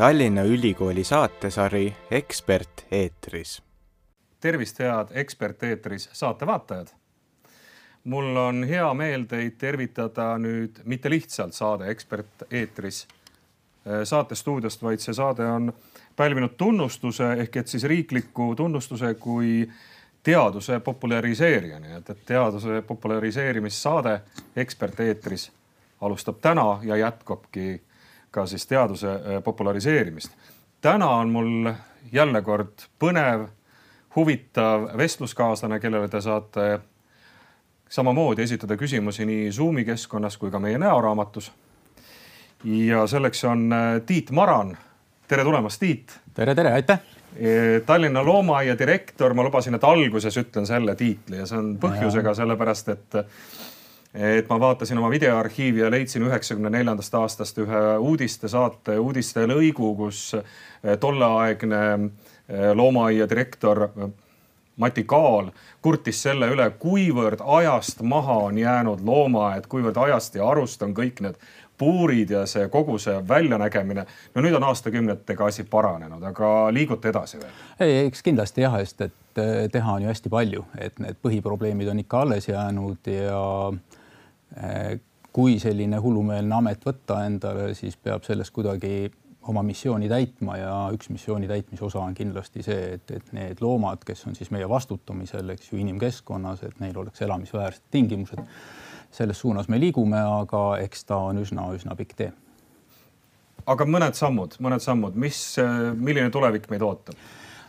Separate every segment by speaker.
Speaker 1: Tallinna Ülikooli saatesari Ekspert eetris.
Speaker 2: tervist, head Ekspert eetris saate vaatajad. mul on hea meel teid tervitada nüüd mitte lihtsalt saade Ekspert eetris äh, saatestuudiost, vaid see saade on pälvinud tunnustuse ehk et siis riikliku tunnustuse kui teaduse populariseerija, nii et, et teaduse populariseerimissaade Ekspert eetris alustab täna ja jätkabki ka siis teaduse äh, populariseerimist. täna on mul jälle kord põnev, huvitav vestluskaaslane, kellele te saate samamoodi esitada küsimusi nii Zoomi keskkonnas kui ka meie näoraamatus. ja selleks on äh, Tiit Maran. tere tulemast, Tiit.
Speaker 3: tere, tere, aitäh.
Speaker 2: E, Tallinna Loomaaia direktor, ma lubasin, et alguses ütlen selle tiitli ja see on põhjusega, sellepärast et et ma vaatasin oma videoarhiivi ja leidsin üheksakümne neljandast aastast ühe uudistesaate uudistelõigu, kus eh, tolleaegne eh, loomaaia direktor eh, Mati Kaal kurtis selle üle, kuivõrd ajast maha on jäänud loomaaed, kuivõrd ajast ja arust on kõik need puurid ja see kogu see väljanägemine. no nüüd on aastakümnetega asi paranenud, aga liigute edasi veel?
Speaker 3: ei, eks kindlasti jah, sest et teha on ju hästi palju, et need põhiprobleemid on ikka alles jäänud ja Äh, kui selline hullumeelne amet võtta endale, siis peab sellest kuidagi oma missiooni täitma ja üks missiooni täitmise osa on kindlasti see, et, et need loomad, kes on siis meie vastutamisel, eks ju, inimkeskkonnas, et neil oleks elamisväärsed tingimused. selles suunas me liigume, aga eks ta on üsna-üsna pikk tee.
Speaker 2: aga mõned sammud, mõned sammud, mis, milline tulevik meid ootab?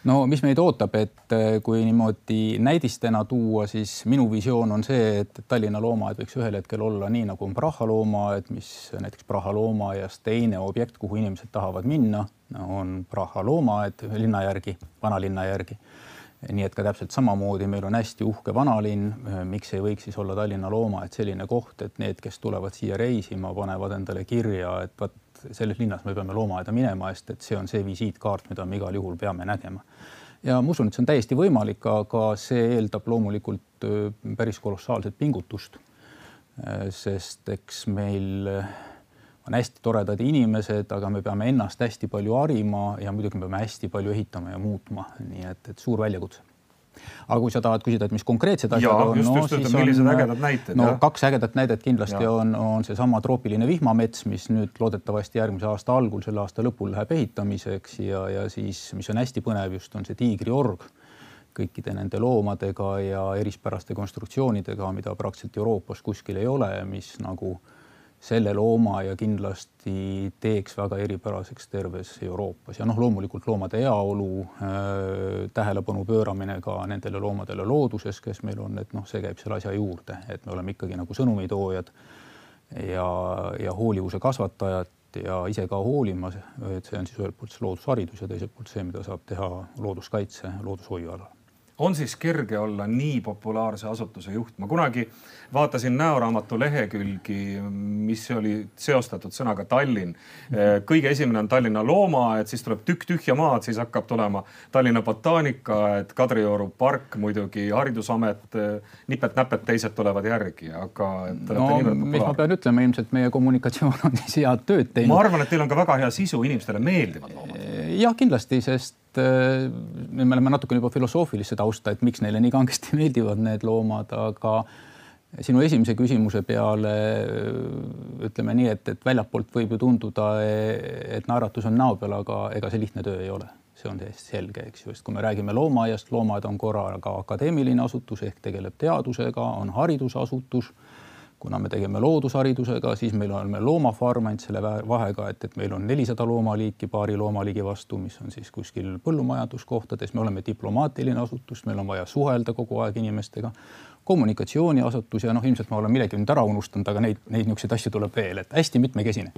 Speaker 3: No mis meid ootab, et eh, kui niimoodi näidistena tuua, siis minu visioon on see, et Tallinna loomaaed võiks ühel hetkel olla nii nagu on Praha loomaaed, mis näiteks Praha loomaaias teine objekt, kuhu inimesed tahavad minna, on Praha loomaaed linna järgi, vanalinna järgi nii et ka täpselt samamoodi meil on hästi uhke vanalinn. miks ei võiks siis olla Tallinna loomaaed selline koht, et need, kes tulevad siia reisima, panevad endale kirja, et vot selles linnas me peame loomaaeda minema, sest et see on see visiitkaart, mida me igal juhul peame nägema. ja ma usun, et see on täiesti võimalik, aga see eeldab loomulikult päris kolossaalset pingutust. sest eks meil on hästi toredad inimesed, aga me peame ennast hästi palju harima ja muidugi me peame hästi palju ehitama ja muutma, nii et, et suur väljakutse aga kui sa tahad küsida, et mis konkreetsed asjad
Speaker 2: ja, on, no just, siis millised on, ägedad näited?
Speaker 3: no jah. kaks ägedat näidet kindlasti ja. on, on seesama troopiline vihmamets, mis nüüd loodetavasti järgmise aasta algul, selle aasta lõpul läheb ehitamiseks ja, ja siis, mis on hästi põnev just, on see tiigriorg kõikide nende loomadega ja erispäraste konstruktsioonidega, mida praktiliselt Euroopas kuskil ei ole, mis nagu äh, selle looma ja kindlasti teeks väga eripäraseks terves Euroopas. Ja noh, loomulikult loomade heaolu äh,, tähelepanu pööramine ka nendele loomadele looduses, kes meil on, et noh, see käib selle asja juurde, et me oleme ikkagi nagu sõnumitoojad ja, ja hoolivuse kasvatajad ja ise ka hoolimas, et see on siis ühelt poolt see loodusharidus ja teiselt poolt see, mida saab teha looduskaitse, loodushoiu alal
Speaker 2: on siis kerge olla nii populaarse asutuse juht? ma kunagi vaatasin näoraamatu lehekülgi, mis oli seostatud sõnaga Tallinn. kõige esimene on Tallinna loomaaed, siis tuleb tükk tühja maad, siis hakkab tulema Tallinna botaanikaaed, Kadrioru park muidugi, haridusamet, nipet-näpet, teised tulevad järgi, aga no,
Speaker 3: mis ma pean ütlema, ilmselt meie kommunikatsioon on siis head tööd teinud.
Speaker 2: ma arvan, et teil on ka väga hea sisu, inimestele meeldivad loomad.
Speaker 3: jah, kindlasti, sest Äh, me oleme natukene juba filosoofilisse tausta, et miks neile nii kangesti meeldivad need loomad, aga sinu esimese küsimuse peale ütleme nii, et, et väljapoolt võib ju tunduda, et naeratus on näo peal, aga ega see lihtne töö ei ole, see on täiesti selge, eks ju, sest kui me räägime loomaaiast, loomaaed on korraga akadeemiline asutus ehk tegeleb teadusega, on haridusasutus kuna me tegeme loodusharidusega, siis meil on meil loomafarm ainult selle vahega, et, et meil on nelisada loomaliiki paari loomaliigi vastu, mis on siis kuskil põllumajanduskohtades, me oleme diplomaatiline asutus, meil on vaja suhelda kogu aeg inimestega, kommunikatsiooniasutus ja noh, ilmselt ma olen millegi nüüd ära unustanud, aga neid, neid niisuguseid asju tuleb veel, et hästi mitmekesine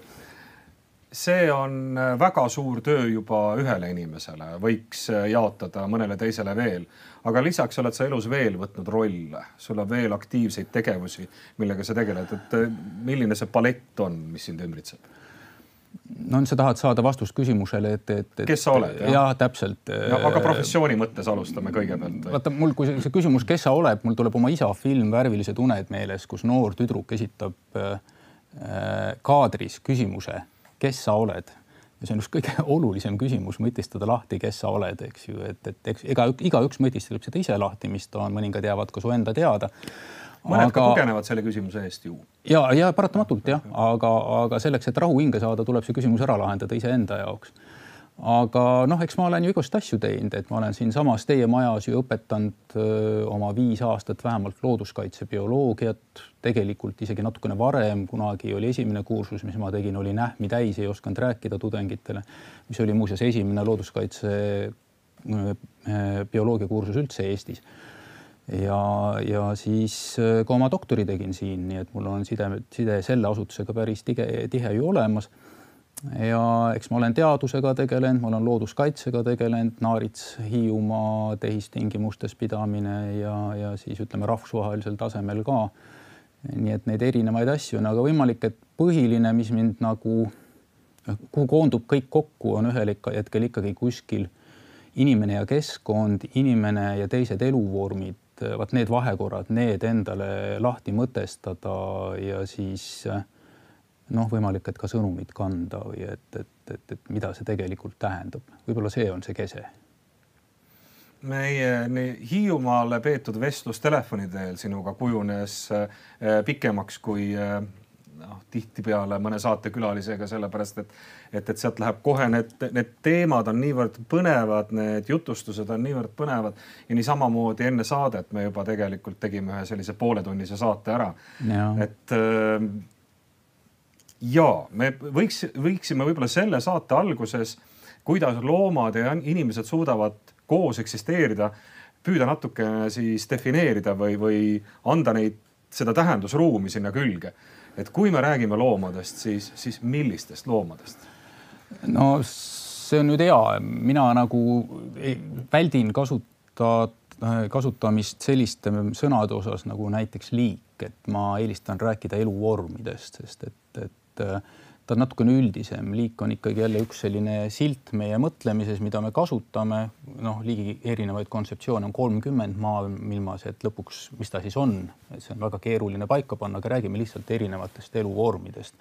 Speaker 2: see on väga suur töö juba ühele inimesele, võiks jaotada mõnele teisele veel aga lisaks oled sa elus veel võtnud rolle, sul on veel aktiivseid tegevusi, millega sa tegeled, et eh, milline see palett on, mis sind ümbritseb?
Speaker 3: no sa tahad saada vastust küsimusele, et, et, et.
Speaker 2: kes sa oled?
Speaker 3: jah, täpselt
Speaker 2: ja,. aga professiooni mõttes alustame kõigepealt.
Speaker 3: vaata mul, kui see küsimus, kes sa oled, mul tuleb oma isa film Värvilised uned meeles, kus noor tüdruk esitab äh, kaadris küsimuse, kes sa oled ja see on just kõige olulisem küsimus, mõtistada lahti, kes sa oled, eks ju, et, et eks ega igaüks mõtistab seda ise lahti, mis ta on, mõningad jäävad ka su enda teada.
Speaker 2: mõned aga... ka kogenevad selle küsimuse eest ju.
Speaker 3: ja, ja paratamatult jah, aga, aga selleks, et rahu hinge saada, tuleb see küsimus ära lahendada iseenda jaoks aga noh, eks ma olen ju igast asju teinud, et ma olen siinsamas teie majas ju õpetanud öö, oma viis aastat vähemalt looduskaitsebioloogiat, tegelikult isegi natukene varem, kunagi oli esimene kursus, mis ma tegin, oli nähmi täis, ei osanud rääkida tudengitele, mis oli muuseas esimene looduskaitse bioloogia kursus üldse Eestis. ja, ja siis ka oma doktori tegin siin, nii et mul on side, side selle asutusega päris tige, tihe ju olemas ja eks ma olen teadusega tegelenud, ma olen looduskaitsega tegelenud, Naarits Hiiumaa tehistingimustes pidamine ja, ja siis ütleme rahvusvahelisel tasemel ka. nii et neid erinevaid asju on, aga võimalik, et põhiline, mis mind nagu, kuhu koondub kõik kokku, on ühel hetkel ikkagi kuskil inimene ja keskkond, inimene ja teised eluvormid, vaat need vahekorrad, need endale lahti mõtestada ja siis äh, noh, võimalik, et ka sõnumit kanda või et, et, et, et mida see tegelikult tähendab, võib-olla see on see kese.
Speaker 2: meie nii Hiiumaale peetud vestlus telefoni teel sinuga kujunes äh, pikemaks kui äh, noh, tihtipeale mõne saatekülalisega, sellepärast et, et, et sealt läheb kohe need, need teemad on niivõrd põnevad, need jutustused on niivõrd põnevad ja niisamamoodi enne saadet me juba tegelikult tegime ühe sellise pooletunnise saate ära. et äh, ja me võiks, võiksime võib-olla selle saate alguses, kuidas loomad ja inimesed suudavad koos eksisteerida, püüda natukene siis defineerida või, või anda neid, seda tähendusruumi sinna külge. et kui me räägime loomadest, siis, siis millistest loomadest?
Speaker 3: no see on nüüd hea, mina nagu väldin kasutada kasutamist selliste sõnade osas nagu näiteks liik, et ma eelistan rääkida eluvormidest, sest et, et äh, ta on natukene üldisem, liik on ikkagi jälle üks selline silt meie mõtlemises, mida me kasutame. noh, liigi erinevaid kontseptsioone on kolmkümmend maailmas, et lõpuks, mis ta siis on, et see on väga keeruline paika panna, aga räägime lihtsalt erinevatest eluvormidest.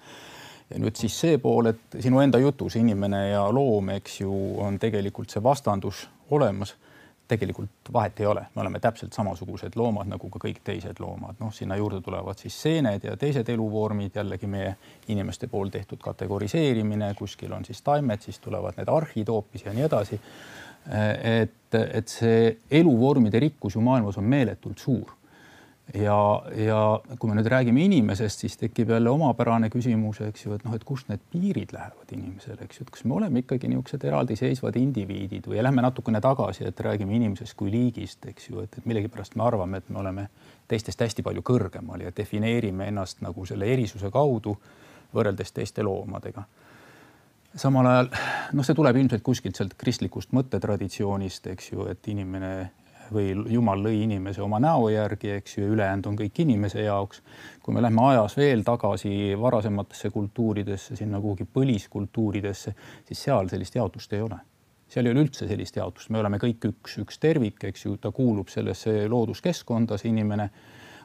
Speaker 3: Ja nüüd siis see pool, et sinu enda jutus inimene ja loom, eks ju, on tegelikult see vastandus olemas tegelikult vahet ei ole, me oleme täpselt samasugused loomad nagu ka kõik teised loomad, noh, sinna juurde tulevad siis seened ja teised eluvormid, jällegi meie inimeste pool tehtud kategoriseerimine, kuskil on siis taimed, siis tulevad need arhid hoopis ja nii edasi. et, et see eluvormide rikkus ju maailmas on meeletult suur ja, ja kui me nüüd räägime inimesest, siis tekib jälle omapärane küsimus, eks ju, et noh, et kust need piirid lähevad inimesele, eks ju, et kas me oleme ikkagi niisugused eraldiseisvad indiviidid või lähme natukene tagasi, et räägime inimesest kui liigist, eks ju, et, et millegipärast me arvame, et me oleme teistest hästi palju kõrgemal ja defineerime ennast nagu selle erisuse kaudu võrreldes teiste loomadega. Samal ajal noh, see tuleb ilmselt kuskilt sealt kristlikust mõttetraditsioonist, eks ju, et inimene või Jumal lõi inimese oma näo järgi, eks ju, ülejäänud on kõik inimese jaoks. kui me lähme ajas veel tagasi varasematesse kultuuridesse, sinna kuhugi põliskultuuridesse, siis seal sellist jaotust ei ole. seal ei ole üldse sellist jaotust, me oleme kõik üks, üks tervik, eks ju, ta kuulub sellesse looduskeskkonda, see inimene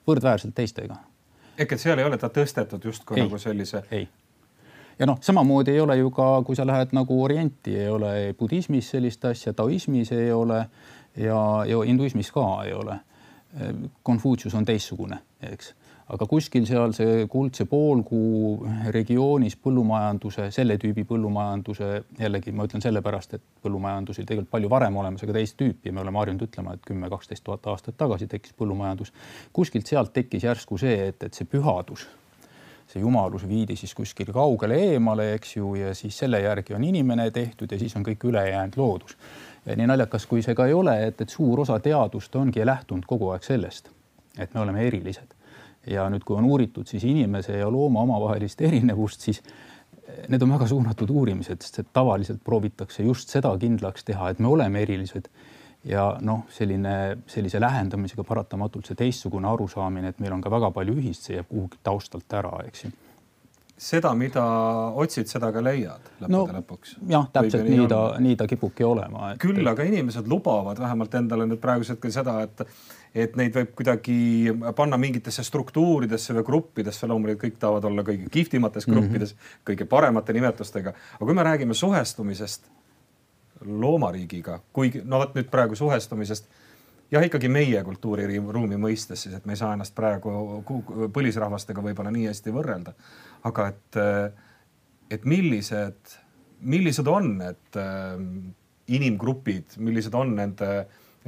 Speaker 3: võrdväärselt teistega.
Speaker 2: ehk et seal ei ole ta tõstetud justkui nagu sellise.
Speaker 3: ei ja noh, samamoodi ei ole ju ka, kui sa lähed nagu Orienti, ei ole budismis sellist asja, taoismis ei ole ja, ja hinduismis ka ei ole. Konfutsius on teistsugune, eks, aga kuskil seal see kuldse poolkuu regioonis põllumajanduse, selle tüübi põllumajanduse, jällegi ma ütlen sellepärast, et põllumajandus oli tegelikult palju varem olemas, aga teist tüüpi me oleme harjunud ütlema, et kümme, kaksteist tuhat aastat tagasi tekkis põllumajandus. kuskilt sealt tekkis järsku see, et, et see pühadus see jumalus viidi siis kuskile kaugele eemale, eks ju, ja siis selle järgi on inimene tehtud ja siis on kõik ülejäänud loodus nii naljakas, kui see ka ei ole, et, et suur osa teadust ongi lähtunud kogu aeg sellest, et me oleme erilised. ja nüüd, kui on uuritud siis inimese ja looma omavahelist erinevust, siis need on väga suunatud uurimised, sest et tavaliselt proovitakse just seda kindlaks teha, et me oleme erilised. ja noh, selline, sellise lähendamisega paratamatult see teistsugune arusaamine, et meil on ka väga palju ühist, see jääb kuhugi taustalt ära, eks ju
Speaker 2: seda, mida otsid, seda ka leiad lõppude no, lõpuks.
Speaker 3: jah, täpselt nii ta, nii ta kipubki olema
Speaker 2: et.... küll aga inimesed lubavad vähemalt endale nüüd praegusel hetkel seda, et, et neid võib kuidagi panna mingitesse struktuuridesse või gruppidesse, loomulikult kõik tahavad olla kõige kihvtimates mhm. gruppides mm, -hmm. kõige paremate nimetustega. aga kui me räägime suhestumisest loomariigiga, kuigi no vot nüüd praegu suhestumisest jah, ikkagi meie kultuuriruumi mõistes siis, et me ei saa ennast praegu põlisrahvastega võib-olla nii hästi võrrelda. aga et, et millised, millised on need äh, inimgrupid, millised on nende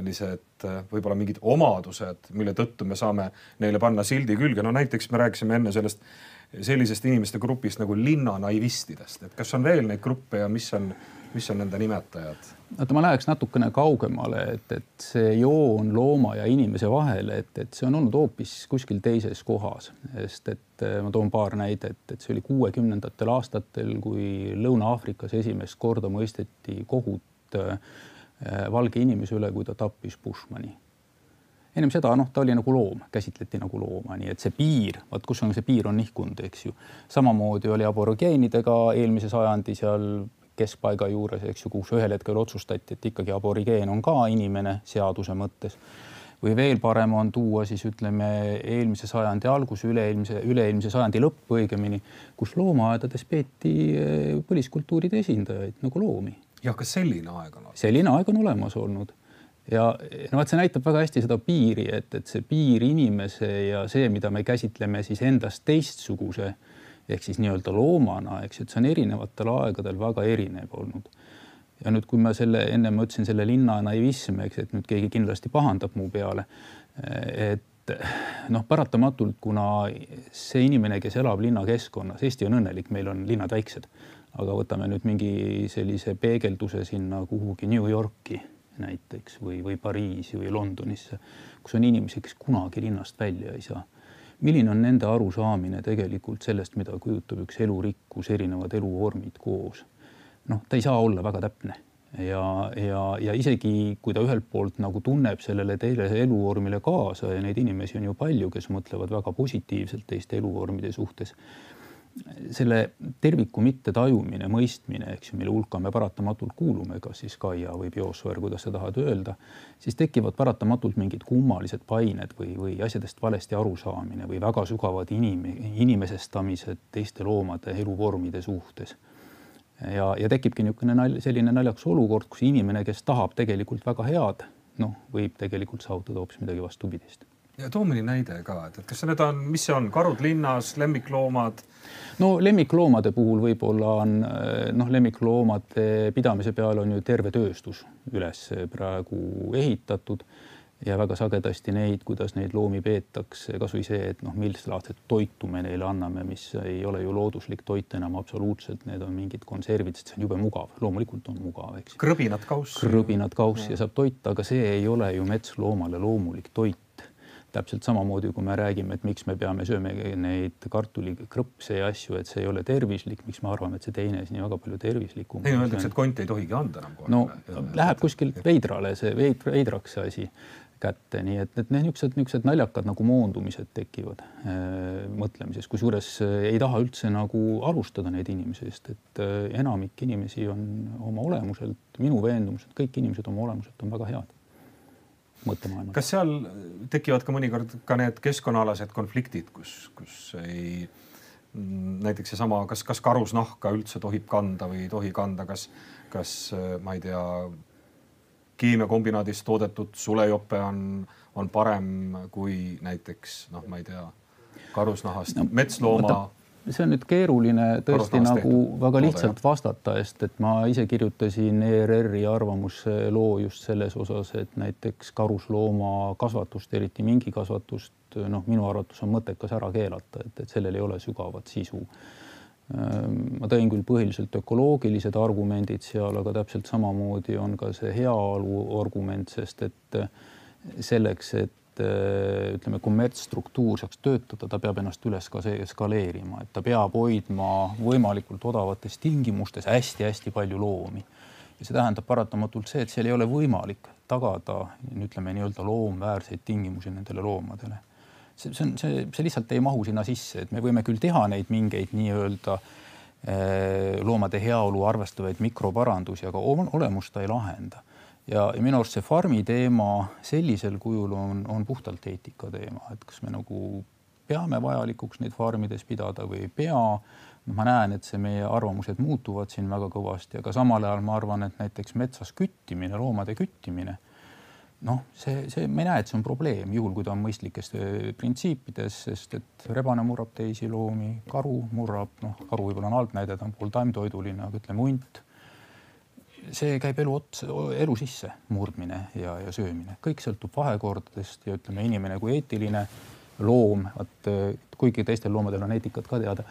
Speaker 2: sellised äh, võib-olla mingid omadused, mille tõttu me saame neile panna sildi külge, no näiteks me rääkisime enne sellest sellisest inimeste grupist nagu linnanaivistidest, et kas on veel neid gruppe ja mis on, mis on nende nimetajad?
Speaker 3: oota, ma läheks natukene kaugemale, et, et see joon looma ja inimese vahel, et, et see on olnud hoopis kuskil teises kohas, sest et äh, ma toon paar näidet, et see oli kuuekümnendatel aastatel, kui Lõuna-Aafrikas esimest korda mõisteti kohut äh, valge inimese üle, kui ta tappis Bushmani ennem seda noh, ta oli nagu loom, käsitleti nagu looma, nii et see piir, vot kus on see piir on nihkunud, eks ju. samamoodi oli aborigeenidega eelmise sajandi seal keskpaiga juures, eks ju, kus ühel hetkel otsustati, et ikkagi aborigeen on ka inimene seaduse mõttes. või veel parem on tuua siis ütleme eelmise sajandi algus, üle-eelmise, üle-eelmise sajandi lõpp õigemini, kus loomaaedades peeti eh, põliskultuuride esindajaid nagu loomi.
Speaker 2: jah, kas selline aeg on
Speaker 3: olnud? selline aeg on olemas olnud ja no vot, see näitab väga hästi seda piiri, et, et see piir inimese ja see, mida me käsitleme siis endast teistsuguse ehk siis nii-öelda loomana, eks ju, et see on erinevatel aegadel väga erinev olnud. ja nüüd, kui ma selle ennem ma ütlesin selle linna naivism, eks, et nüüd keegi kindlasti pahandab mu peale. et noh, paratamatult, kuna see inimene, kes elab linnakeskkonnas, Eesti on õnnelik, meil on linnad väiksed, aga võtame nüüd mingi sellise peegelduse sinna kuhugi New Yorki näiteks või, või Pariisi või Londonisse, kus on inimesi, kes kunagi linnast välja ei saa. Milline on nende arusaamine tegelikult sellest, mida kujutab üks elurikkus, erinevad eluvormid koos? noh, ta ei saa olla väga täpne ja, ja, ja isegi kui ta ühelt poolt nagu tunneb sellele teisele eluvormile kaasa ja neid inimesi on ju palju, kes mõtlevad väga positiivselt teiste eluvormide suhtes selle terviku mittetajumine, mõistmine, eks ju, mille hulka me paratamatult kuulume, kas siis Gaia või biosfäär, kuidas sa tahad öelda, siis tekivad paratamatult mingid kummalised pained või, või asjadest valesti arusaamine või väga sügavad inim-, inimesestamised teiste loomade eluvormide suhtes. ja, ja tekibki niisugune nalj, selline naljakas olukord, kus inimene, kes tahab tegelikult väga head, noh, võib tegelikult saavutada hoopis midagi vastupidist
Speaker 2: ja too mõni näide ka, et, et kas need on, mis see on, karud linnas, lemmikloomad?
Speaker 3: no lemmikloomade puhul võib-olla on noh, lemmikloomade pidamise peale on ju terve tööstus üles praegu ehitatud ja väga sagedasti neid, kuidas neid loomi peetakse, kasvõi see, et noh, millist laadset toitu me neile anname, mis ei ole ju looduslik toit enam absoluutselt, need on mingid konservid, sest see on jube mugav, loomulikult on mugav, eks.
Speaker 2: krõbinad kauss.
Speaker 3: krõbinad kauss ja. ja saab toita, aga see ei ole ju metsloomale loomulik toit täpselt samamoodi, kui me räägime, et miks me peame sööma neid kartulikrõpse ja asju, et see ei ole tervislik, miks me arvame, et see teine siis nii väga palju tervislikum.
Speaker 2: ei öeldakse, et konti ei tohigi anda enam kohe.
Speaker 3: no ja, läheb kuskil veidrale see veid, veidraks see asi kätte, nii et, et need niisugused, niisugused naljakad nagu moondumised tekivad äh, mõtlemises, kusjuures äh, ei taha üldse nagu alustada neid inimesi, sest et äh, enamik inimesi on oma olemuselt, minu veendumused, kõik inimesed oma olemuselt on väga head mõttemaailmas.
Speaker 2: kas seal tekivad ka mõnikord ka need keskkonnaalased konfliktid, kus, kus ei näiteks seesama, kas, kas karusnahka üldse tohib kanda või ei tohi kanda, kas, kas ma ei tea, keemiakombinaadis toodetud sulejope on, on parem kui näiteks noh, ma ei tea, karusnahast no, metslooma
Speaker 3: see on nüüd keeruline tõesti nagu tehtud. väga lihtsalt Loode, vastata, sest et ma ise kirjutasin ERR-i arvamusloo just selles osas, et näiteks karuslooma kasvatust, eriti mingikasvatust, noh, minu arvates on mõttekas ära keelata, et, et sellel ei ole sügavat sisu. ma tõin küll põhiliselt ökoloogilised argumendid seal, aga täpselt samamoodi on ka see heaolu argument, sest et selleks, et et ütleme, kommertsstruktuur saaks töötada, ta peab ennast üles ka skaleerima, et ta peab hoidma võimalikult odavates tingimustes hästi-hästi palju loomi. ja see tähendab paratamatult see, et seal ei ole võimalik tagada, ütleme nii-öelda loomväärseid tingimusi nendele loomadele. see, see on, see, see lihtsalt ei mahu sinna sisse, et me võime küll teha neid mingeid nii-öelda eh, loomade heaolu arvestavaid mikroparandusi, aga olemust ta ei lahenda ja, ja minu arust see farmi teema sellisel kujul on, on puhtalt eetika teema, et kas me nagu peame vajalikuks neid farmides pidada või ei pea. ma näen, et see meie arvamused muutuvad siin väga kõvasti, aga samal ajal ma arvan, et näiteks metsas küttimine, loomade küttimine noh, see, see, ma ei näe, et see on probleem, juhul kui ta on mõistlikes äh, printsiipides, sest et rebane murrab teisi loomi, karu murrab, noh, karu võib-olla on halb näide, ta on pooltaimtoiduline, aga ütleme hunt. See käib elu otsa, elu sisse, murdmine ja, ja söömine, kõik sõltub vahekordadest ja ütleme, inimene kui eetiline loom, vot kuigi teistel loomadel on eetikat ka teada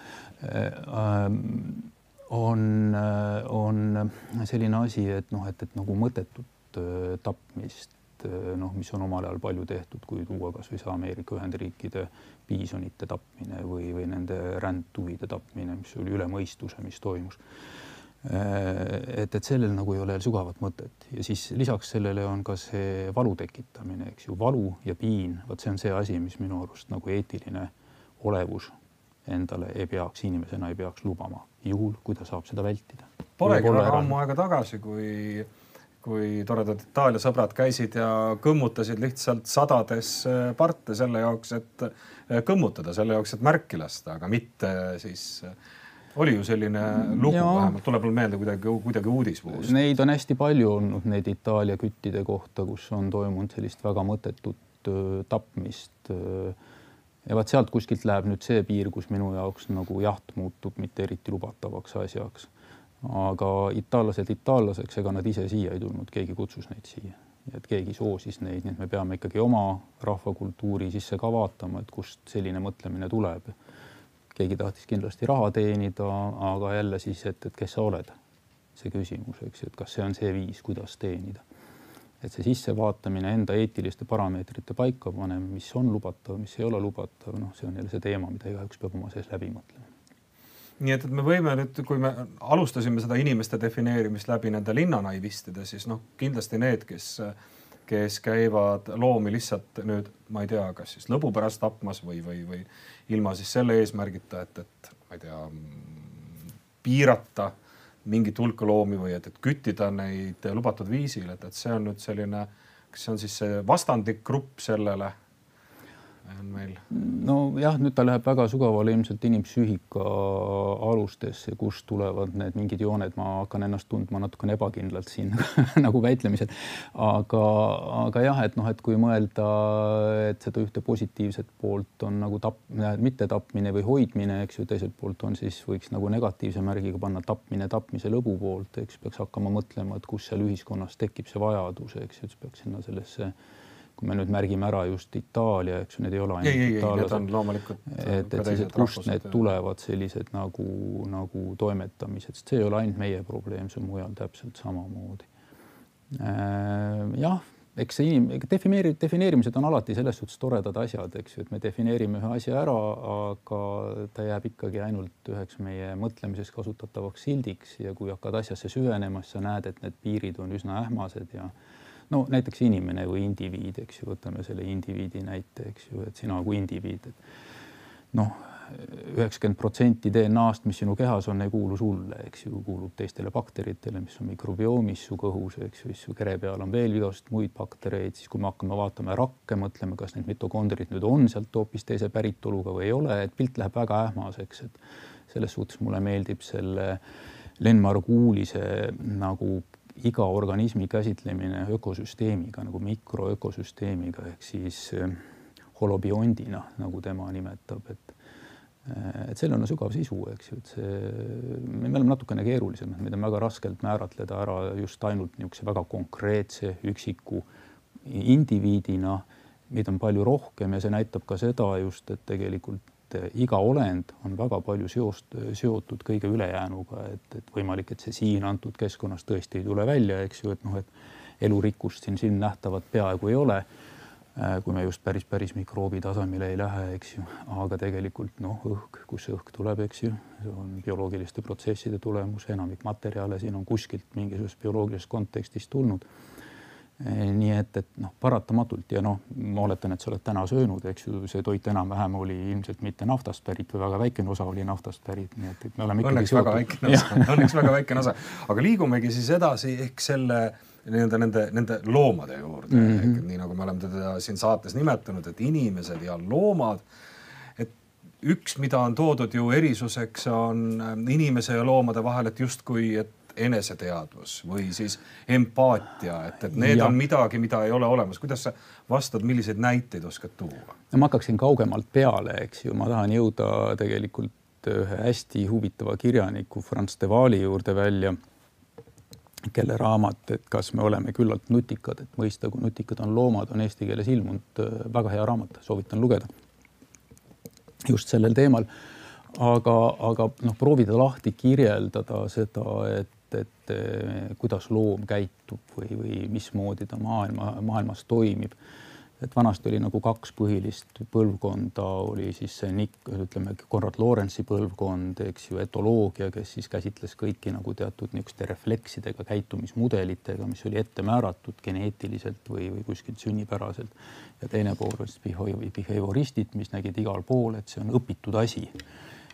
Speaker 3: äh,, on, on selline asi, et noh, et, et nagu mõttetut äh, tapmist noh, mis on omal ajal palju tehtud, kui tuua kasvõi see Ameerika Ühendriikide piisonite tapmine või, või nende rändtuvide tapmine, mis oli üle mõistuse, mis toimus. Eh, et, et sellel nagu ei ole sügavat mõtet. Ja siis lisaks sellele on ka see valu tekitamine, eks ju, valu ja piin, vot see on see asi, mis minu arust nagu eetiline olevus endale ei peaks, inimesena ei peaks lubama, juhul kui ta saab seda vältida.
Speaker 2: Polegi väga ammu aega tagasi, kui kui toredad Itaalia sõbrad käisid ja kõmmutasid lihtsalt sadades äh, parte selle jaoks, et äh, kõmmutada, selle jaoks, et märki lasta, aga mitte siis äh, oli ju selline lugu, vähemalt tuleb mul meelde kuidagi, kuidagi uudisvuus.
Speaker 3: Neid on hästi palju olnud, neid Itaalia küttide kohta, kus on toimunud sellist väga mõttetut tapmist. ja vaat sealt kuskilt läheb nüüd see piir, kus minu jaoks nagu jaht muutub mitte eriti lubatavaks asjaks aga itaallased itaallaseks, ega nad ise siia ei tulnud, keegi kutsus neid siia, et keegi soosis neid, nii et me peame ikkagi oma rahvakultuuri sisse ka vaatama, et kust selline mõtlemine tuleb. Keegi tahtis kindlasti raha teenida, aga jälle siis, et, et kes sa oled, see küsimus, eks ju, et kas see on see viis, kuidas teenida. et see sissevaatamine, enda eetiliste parameetrite paikapanemine, mis on lubatav, mis ei ole lubatav, noh, see on jälle see teema, mida igaüks peab oma sees läbi mõtlema
Speaker 2: nii et, et me võime nüüd, kui me alustasime seda inimeste defineerimist läbi nende linnanaivistide, siis noh, kindlasti need, kes, kes käivad loomi lihtsalt nüüd, ma ei tea, kas siis lõbu pärast tapmas või, või, või ilma siis selle eesmärgita, et, et ma ei tea, piirata mingit hulka loomi või et, et küttida neid lubatud viisil, et, et see on nüüd selline, kas see on siis see vastandlik grupp sellele on meil?
Speaker 3: nojah, nüüd ta läheb väga sügavale ilmselt inimpsüühika alustesse, kust tulevad need mingid jooned, ma hakkan ennast tundma natukene ebakindlalt siin nagu väitlemisel. aga, aga jah, et noh, et kui mõelda, et seda ühte positiivset poolt on nagu tap-, mittetapmine või hoidmine, eks ju, teiselt poolt on siis võiks nagu negatiivse märgiga panna tapmine tapmise lõbu poolt, eks peaks hakkama mõtlema, et kus seal ühiskonnas tekib see vajadus, eks ju, siis peaks sinna sellesse kui me nüüd märgime ära just Itaalia, eks ju, need ei ole
Speaker 2: ainult itaallased.
Speaker 3: et, et siis, et kust need tulevad sellised nagu, nagu toimetamised, sest see ei ole ainult meie probleem, see on mujal täpselt samamoodi. Äh, jah, eks see inim-, defineeri-, defineerimised on alati selles suhtes toredad asjad, eks ju, et me defineerime ühe asja ära, aga ta jääb ikkagi ainult üheks meie mõtlemises kasutatavaks sildiks ja kui hakkad asjasse süvenema, siis sa näed, et need piirid on üsna ähmased ja no näiteks inimene või indiviid, eks ju, võtame selle indiviidi näite, eks ju, et sina kui indiviid, et noh, üheksakümmend protsenti DNA-st, mis sinu kehas on, ei kuulu sulle, eks ju, kuulub teistele bakteritele, mis on mikrobioomis su kõhus, eks ju, siis su kere peal on veel igasuguseid muid baktereid, siis kui me hakkame vaatama rakke, mõtleme, kas need mitokondrid nüüd on sealt hoopis teise päritoluga või ei ole, et pilt läheb väga ähmaseks, et selles suhtes mulle meeldib selle Len Marguulise nagu iga organismi käsitlemine ökosüsteemiga nagu mikroökosüsteemiga ehk siis eh, holobiondina, nagu tema nimetab, et eh, et sellel on sügav sisu, eks ju, et see, me oleme natukene keerulisemad, meid on väga raskelt määratleda ära just ainult niisuguse väga konkreetse üksiku indiviidina. meid on palju rohkem ja see näitab ka seda just, et tegelikult et iga olend on väga palju seost, seotud kõige ülejäänuga, et, et võimalik, et see siin antud keskkonnas tõesti ei tule välja, eks ju, et noh, et elurikkust siin silmnähtavat peaaegu ei ole. Eh, kui me just päris, päris mikroobi tasemele ei lähe, eks ju, aga tegelikult noh, õhk, kus see õhk tuleb, eks ju, on bioloogiliste protsesside tulemus, enamik materjale siin on kuskilt mingisugusest bioloogilisest kontekstist tulnud nii et, et noh, paratamatult ja noh, ma oletan, et sa oled täna söönud, eks ju, see toit enam-vähem oli ilmselt mitte naftast pärit või väga väikene osa oli naftast pärit, nii et, et me oleme
Speaker 2: õnneks väga väikene osa, õnneks väga väikene osa, aga liigumegi siis edasi ehk selle nii-öelda nende, nende loomade juurde. Mm, -hmm. nii nagu me oleme teda siin saates nimetanud, et inimesed ja loomad. et üks, mida on toodud ju erisuseks, on inimese ja loomade vahel, et justkui, et eneseteadvus või siis empaatia, et, et need ja. on midagi, mida ei ole olemas. kuidas sa vastad, milliseid näiteid oskad tuua?
Speaker 3: no ma hakkaksin kaugemalt peale, eks ju, ma tahan jõuda tegelikult ühe hästi huvitava kirjaniku Franz de Waali juurde välja, kelle raamat, et kas me oleme küllalt nutikad, et mõista, kui nutikad on loomad, on eesti keeles ilmunud väga hea raamat, soovitan lugeda. just sellel teemal aga, aga noh, proovida lahti kirjeldada seda, et et, et eh, kuidas loom käitub või, või mismoodi ta maailma, maailmas toimib. et vanasti oli nagu kaks põhilist põlvkonda, oli siis see Nick, ütleme, Konrad Lorentsi põlvkond, eks ju, etoloogia, kes siis käsitles kõiki nagu teatud niisuguste refleksidega, käitumismudelitega, mis oli ette määratud geneetiliselt või, või kuskilt sünnipäraselt. ja teine pool oli siis behavioristid, mis nägid igal pool, et see on õpitud asi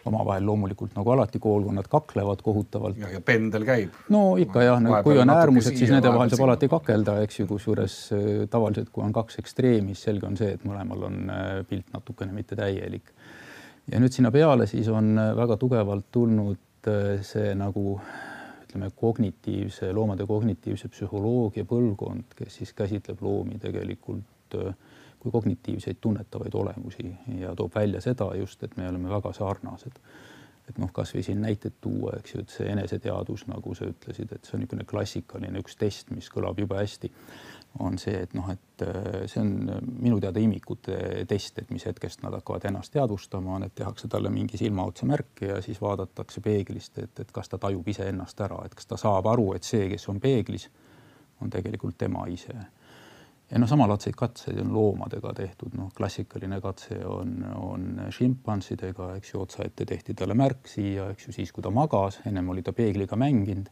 Speaker 3: omavahel loomulikult nagu alati koolkonnad kaklevad kohutavalt.
Speaker 2: ja, ja pendel käib.
Speaker 3: no ikka jah, kui on äärmused, siis nende vahel saab alati kakelda, eks ju, kusjuures äh, tavaliselt, kui on kaks ekstreemi, siis selge on see, et mõlemal on äh, pilt natukene mitte täielik. ja nüüd sinna peale siis on äh, väga tugevalt tulnud see nagu ütleme, kognitiivse, loomade kognitiivse psühholoogia põlvkond, kes siis käsitleb loomi tegelikult äh, kui kognitiivseid tunnetavaid olemusi ja toob välja seda just, et me oleme väga sarnased. et noh, kasvõi siin näited tuua, eks ju, et see eneseteadus, nagu sa ütlesid, et see on niisugune klassikaline üks test, mis kõlab jube hästi, on see, et noh, et äh, see on minu teada imikute test, et mis hetkest nad hakkavad ennast teadvustama, on, et tehakse talle mingi silmaotsa märk ja siis vaadatakse peeglist, et, et kas ta tajub iseennast ära, et kas ta saab aru, et see, kes on peeglis, on tegelikult tema ise ja noh, samalaadseid katseid on loomadega tehtud, noh, klassikaline katse on, on šimpansidega, eks ju, otsaette tehti talle märk siia, eks ju, siis kui ta magas, ennem oli ta peegliga mänginud.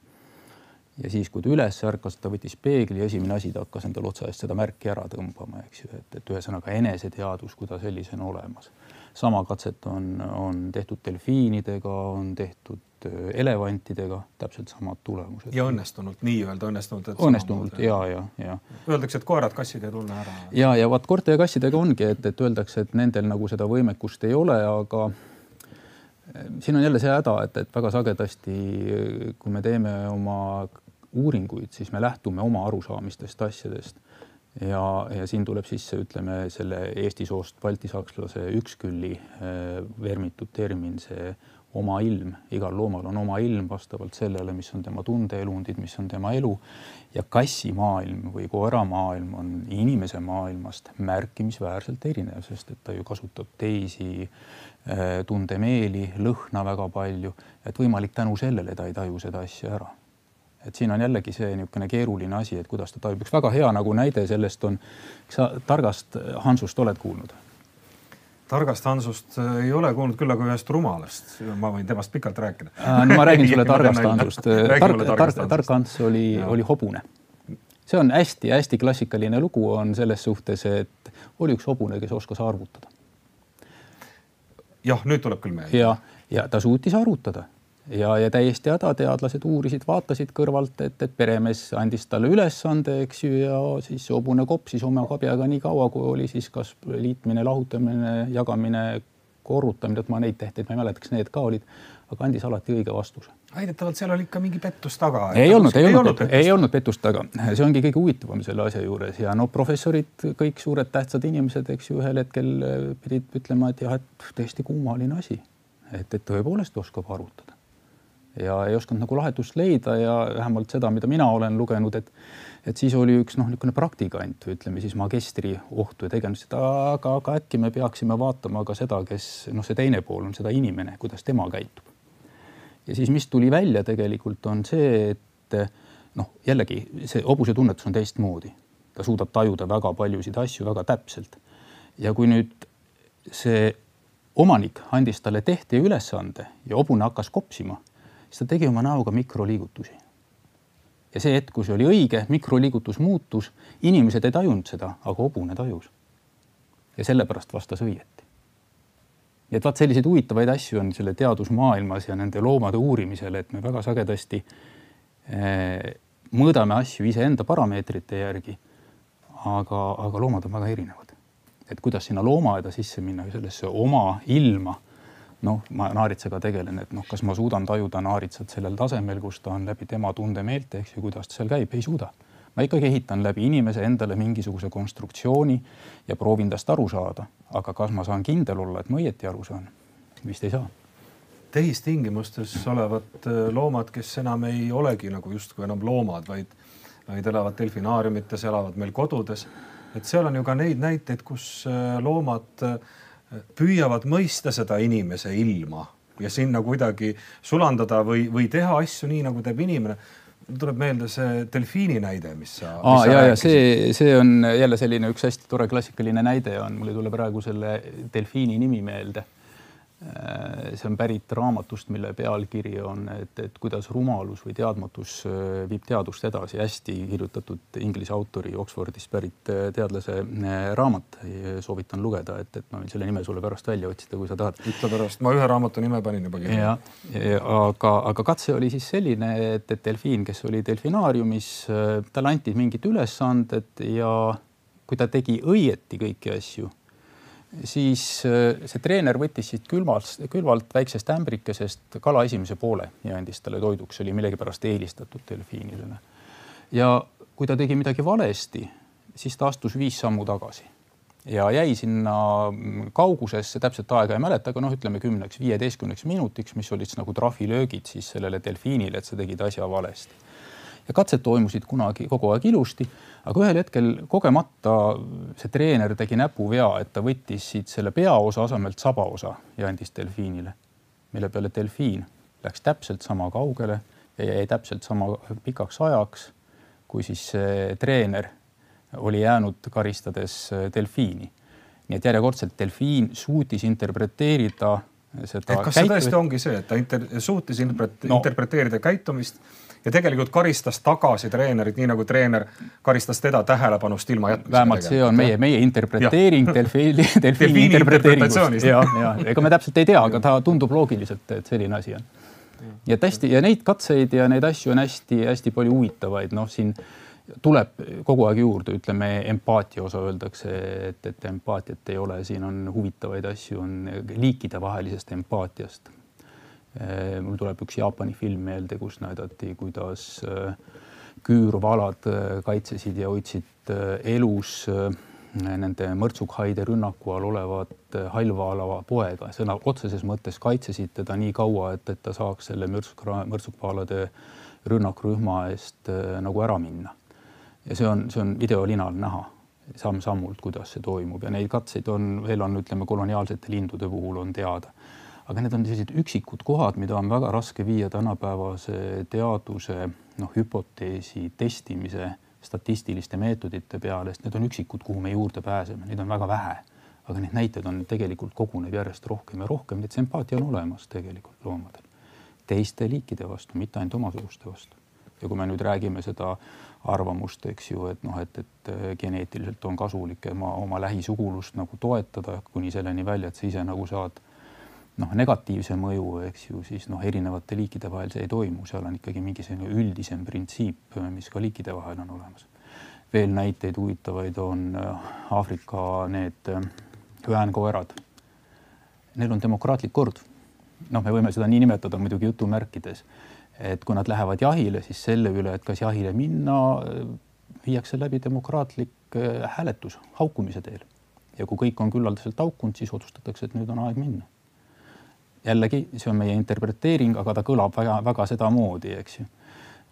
Speaker 3: ja siis, kui ta üles ärkas, ta võttis peegli ja esimene asi, ta hakkas endale otsa eest seda märki ära tõmbama, eks ju, et, et ühesõnaga eneseteadvus, kui ta sellisena olemas. sama katset on, on tehtud delfiinidega, on tehtud Äh, elevantidega täpselt samad tulemused.
Speaker 2: ja õnnestunult, nii-öelda õnnestunult.
Speaker 3: õnnestunult ja, ja, ja.
Speaker 2: Öeldakse, et koerad-kassid ei tunne ära.
Speaker 3: ja, ja vaat koerte ja kassidega ongi, et, et öeldakse, et nendel nagu seda võimekust ei ole, aga äh, siin on jälle see häda, et, et väga sagedasti, kui me teeme oma uuringuid, siis me lähtume oma arusaamistest asjadest ja, ja siin tuleb sisse, ütleme selle Eesti soost baltisakslase ükskülli äh, vermitud termin, see oma ilm, igal loomal on oma ilm vastavalt sellele, mis on tema tundeelundid, mis on tema elu ja kassi maailm või koera maailm on inimese maailmast märkimisväärselt erinev, sest et ta ju kasutab teisi äh, tundemeeli, lõhna väga palju, et võimalik tänu sellele ta ei taju seda asja ära. et siin on jällegi see niisugune keeruline asi, et kuidas ta tajub, üks väga hea nagu näide sellest on, kas sa targast Hansust oled kuulnud?
Speaker 2: Targast Hansust äh, ei ole kuulnud küll, aga ühest rumalast, ma võin temast pikalt rääkida
Speaker 3: äh, no ma räägin sulle targast Hansust. tark, tark, tark Hans oli, oli hobune. see on hästi-hästi klassikaline lugu on selles suhtes, et oli üks hobune, kes oskas arvutada.
Speaker 2: jah, nüüd tuleb küll meelde.
Speaker 3: ja, ja ta suutis arvutada ja, ja täiesti häda, teadlased uurisid, vaatasid kõrvalt, et, et peremees andis talle ülesande, eks ju, ja siis hobune kopsis oma kabjaga nii kaua, kui oli siis kas liitmine, lahutamine, jagamine, korrutamine, et ma neid tehteid ma ei mäleta, kas need ka olid, aga andis alati õige vastuse.
Speaker 2: väidetavalt seal oli ikka mingi pettus taga.
Speaker 3: ei olnud, ei olnud, ei olnud pettust taga, see ongi kõige huvitavam selle asja juures. Ja no professorid, kõik suured tähtsad inimesed, eks ju, ühel hetkel pidid ütlema, et jah, et tõesti kummaline asi, et, et tõepoolest oskab arvutada ja ei osanud nagu lahendust leida ja vähemalt seda, mida mina olen lugenud, et et siis oli üks noh, niisugune praktikant, ütleme siis magistri ohtu ja tegemist, et aga, aga äkki me peaksime vaatama ka seda, kes noh, see teine pool on seda inimene, kuidas tema käitub. ja siis, mis tuli välja tegelikult on see, et noh, jällegi see hobuse tunnetus on teistmoodi, ta suudab tajuda väga paljusid asju väga täpselt. ja kui nüüd see omanik andis talle tehti ülesande ja hobune hakkas kopsima siis ta tegi oma näoga mikroliigutusi. ja see hetk, kus oli õige, mikroliigutus muutus, inimesed ei tajunud seda, aga hobune tajus. ja sellepärast vastas õieti. nii et vaat selliseid huvitavaid asju on selle teadusmaailmas ja nende loomade uurimisel, et me väga sagedasti eh, mõõdame asju iseenda parameetrite järgi. aga, aga loomad on väga erinevad. et kuidas sinna loomaaeda sisse minna, sellesse oma ilma noh, ma naaritsega tegelen, et noh, kas ma suudan tajuda naaritsat sellel tasemel, kus ta on läbi tema tundemeelte, eks ju, kuidas ta seal käib, ei suuda. ma ikkagi ehitan läbi inimese endale mingisuguse konstruktsiooni ja proovin tast aru saada, aga kas ma saan kindel olla, et ma õieti aru saan? vist ei saa
Speaker 2: tehistingimustes olevad äh, loomad, kes enam ei olegi nagu justkui enam loomad, vaid, vaid elavad delfinaariumites, elavad meil kodudes. et seal on ju ka neid näiteid, kus äh, loomad äh, püüavad mõista seda inimese ilma ja sinna kuidagi sulandada või, või teha asju nii, nagu teeb inimene tuleb meelde see delfiini näide, mis sa.
Speaker 3: aa ja, ja see, see on jälle selline üks hästi tore klassikaline näide on, mul ei tule praegu selle delfiini nimi meelde see on pärit raamatust, mille pealkiri on, et, et kuidas rumalus või teadmatus äh, viib teadust edasi. hästi kirjutatud inglise autori Oxfordist pärit äh, teadlase raamat. soovitan lugeda, et, et ma võin selle nime sulle pärast välja otsida, kui sa tahad.
Speaker 2: ütle pärast, ma ühe raamatu nime panin juba
Speaker 3: kirja. aga, aga katse oli siis selline, et, et delfiin, kes oli delfinaariumis, talle anti mingid ülesanded ja kui ta tegi õieti kõiki asju siis äh, see treener võttis siit külmalt, külvalt väiksest ämbrikesest kala esimese poole ja andis talle toiduks, oli millegipärast eelistatud delfiinidele. ja kui ta tegi midagi valesti, siis ta astus viis sammu tagasi ja jäi sinna kaugusesse, täpset aega ei mäleta, aga noh, ütleme kümneks, viieteistkümneks minutiks, mis olid nagu trahvilöögid siis sellele delfiinile, et sa tegid asja valesti ja katsed toimusid kunagi kogu aeg ilusti, aga ühel hetkel kogemata see treener tegi näpuvea, et ta võttis siit selle peaosa asemelt sabaosa ja andis delfiinile, mille peale delfiin läks täpselt sama kaugele ja jäi täpselt sama pikaks ajaks, kui siis treener oli jäänud karistades delfiini. nii et järjekordselt delfiin suutis interpreteerida seda.
Speaker 2: kas see tõesti ongi see, et ta inter suutis no. interpreteerida käitumist ja tegelikult karistas tagasi treenerit, nii nagu treener karistas teda tähelepanust ilma jätmisega.
Speaker 3: vähemalt see on meie, meie interpreteering delfiini, delfiini interpreteeringust. Ja, ja ega me täpselt ei tea, aga ta tundub loogiliselt, et selline asi on. ja et hästi ja neid katseid ja neid asju on hästi-hästi palju huvitavaid, noh, siin tuleb kogu aeg juurde, ütleme empaatia osa öeldakse, et, et empaatiat ei ole, siin on huvitavaid asju, on liikidevahelisest empaatiast mul tuleb üks Jaapani film meelde, kus näidati, kuidas äh, küürvalad äh, kaitsesid ja hoidsid elus nende mõrtsukhaide rünnaku all olevat hallvaalava poega, sõna otseses mõttes kaitsesid teda nii kaua, et, et ta saaks selle mürtsuk, mõrtsukvaalade rünnakrühma eest nagu ära minna. ja see on, see on videolinal näha samm-sammult, kuidas see toimub. Ja neid katseid on veel on, ütleme koloniaalsete lindude puhul on teada aga need on sellised üksikud kohad, mida on väga raske viia tänapäevase teaduse noh, hüpoteesi testimise statistiliste meetodite peale, sest need on üksikud, kuhu me juurde pääseme, neid on väga vähe. aga neid näiteid on tegelikult koguneb järjest rohkem ja rohkem, nii et see empaatia on olemas tegelikult loomadel teiste liikide vastu, mitte ainult omasuguste vastu. ja kui me nüüd räägime seda arvamust, eks ju, et noh, et, et geneetiliselt on kasulik oma, oma lähisugulust nagu toetada kuni selleni välja, et sa ise nagu saad noh, negatiivse mõju, eks ju, siis noh, erinevate liikide vahel see ei toimu, seal on ikkagi mingi selline üldisem printsiip, mis ka liikide vahel on olemas. veel näiteid huvitavaid on äh, Aafrika need üänkoerad. Äh, Neil on demokraatlik kord. noh, me võime seda nii nimetada muidugi jutumärkides, et kui nad lähevad jahile, siis selle üle, et kas jahile minna, äh, viiakse läbi demokraatlik hääletus haukumise teel. ja kui kõik on küllaldaselt haukunud, siis otsustatakse, et nüüd on aeg minna jällegi, see on meie interpreteering, aga ta kõlab väga-väga sedamoodi, eks ju.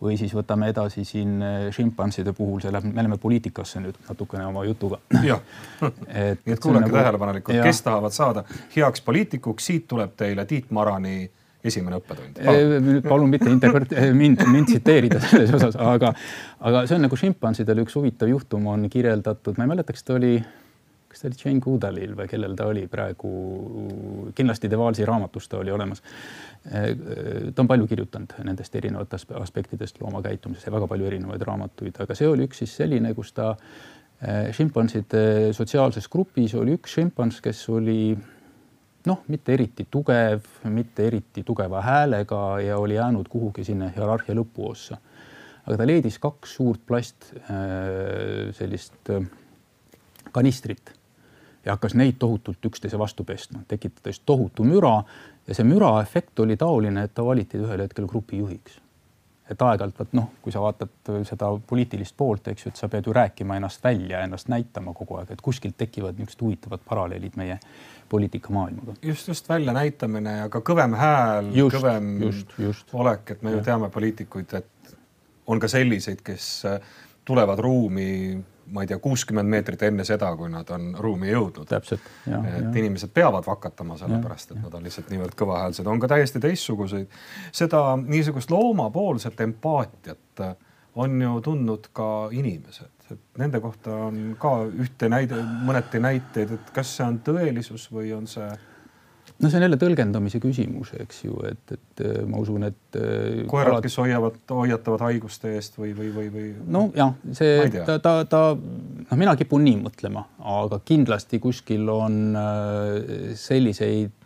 Speaker 3: või siis võtame edasi siin äh, šimpanside puhul, see läheb, me läheme poliitikasse nüüd natukene oma jutuga.
Speaker 2: nii et kuulake nagu, tähelepanelikult, kes tahavad saada heaks poliitikuks, siit tuleb teile Tiit Marani esimene õppetund.
Speaker 3: nüüd palun mitte interpret-, mind, mind tsiteerida selles osas, aga, aga see on nagu šimpansidel üks huvitav juhtum on kirjeldatud, ma ei mäleta, kas ta oli kas ta oli Jane Goodallil või kellel ta oli praegu, kindlasti De Walesi raamatus ta oli olemas. ta on palju kirjutanud nendest erinevatest aspektidest loomakäitumises ja väga palju erinevaid raamatuid, aga see oli üks siis selline, kus ta šimpanside sotsiaalses grupis oli üks šimpans, kes oli noh, mitte eriti tugev, mitte eriti tugeva häälega ja oli jäänud kuhugi sinna hierarhia lõpuossa. aga ta leidis kaks suurt plast sellist kanistrit ja hakkas neid tohutult üksteise vastu pestma, tekitades tohutu müra ja see müra efekt oli taoline, et ta valiti ühel hetkel grupijuhiks. et aeg-ajalt vot noh, kui sa vaatad seda poliitilist poolt, eks ju, et sa pead ju rääkima ennast välja, ennast näitama kogu aeg, et kuskilt tekivad niisugused huvitavad paralleelid meie poliitikamaailmaga.
Speaker 2: just, just väljanäitamine ja ka kõvem hääl, kõvem just, just. olek, et me ju teame poliitikuid, et on ka selliseid, kes tulevad ruumi ma ei tea, kuuskümmend meetrit enne seda, kui nad on ruumi jõudnud.
Speaker 3: täpselt.
Speaker 2: et ja. inimesed peavad vakatama sellepärast, et nad on lihtsalt niivõrd kõvahäälsed, on ka täiesti teistsuguseid. seda niisugust loomapoolset empaatiat on ju tundnud ka inimesed, et nende kohta on ka ühte näide, mõneti näiteid, et kas see on tõelisus või on see
Speaker 3: no see on jälle tõlgendamise küsimus, eks ju, et, et äh, ma usun, et.
Speaker 2: Äh, koerad alati..., kes hoiavad, hoiatavad haiguste eest või, või, või, või?
Speaker 3: nojah, see, ta, ta, ta, noh, mina kipun nii mõtlema, aga kindlasti kuskil on äh, selliseid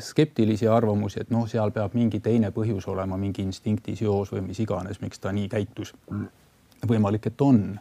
Speaker 3: skeptilisi arvamusi, et noh, seal peab mingi teine põhjus olema, mingi instinktiseos või mis iganes, miks ta nii käitus. võimalik, et on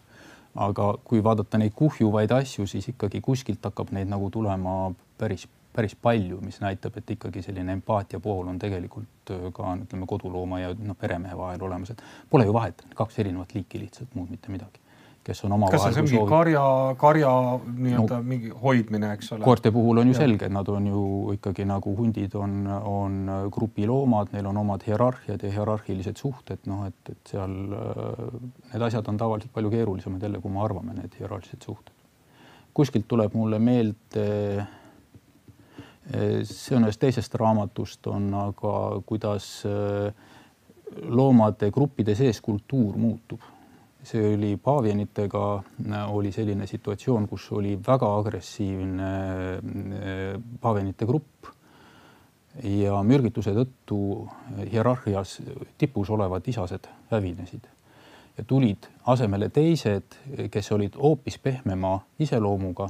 Speaker 3: aga kui vaadata neid kuhjuvaid asju, siis ikkagi kuskilt hakkab neid nagu tulema päris päris palju, mis näitab, et ikkagi selline empaatia pool on tegelikult äh, ka ütleme kodulooma ja noh, peremehe vahel olemas, et pole ju vahet, kaks erinevat liiki lihtsalt, muud mitte midagi kes on omavahel.
Speaker 2: kas see on mingi soovi... karja, karja nii-öelda no, mingi hoidmine, eks ole?
Speaker 3: koerte puhul on ju ja. selge, et nad on ju ikkagi nagu hundid on, on grupiloomad, neil on omad hierarhiad ja hierarhilised suhted, noh, et, et seal äh, need asjad on tavaliselt palju keerulisemad jälle, kui me arvame, need hierarhilised suhted. kuskilt tuleb mulle meelde see on ühest teisest raamatust, on aga kuidas äh, loomade gruppide sees kultuur muutub. see oli paavianitega, äh, oli selline situatsioon, kus oli väga agressiivne äh, paavianite grupp. Ja mürgituse tõttu hierarhias tipus olevad isased hävinesid. Ja tulid asemele teised, kes olid hoopis pehmema iseloomuga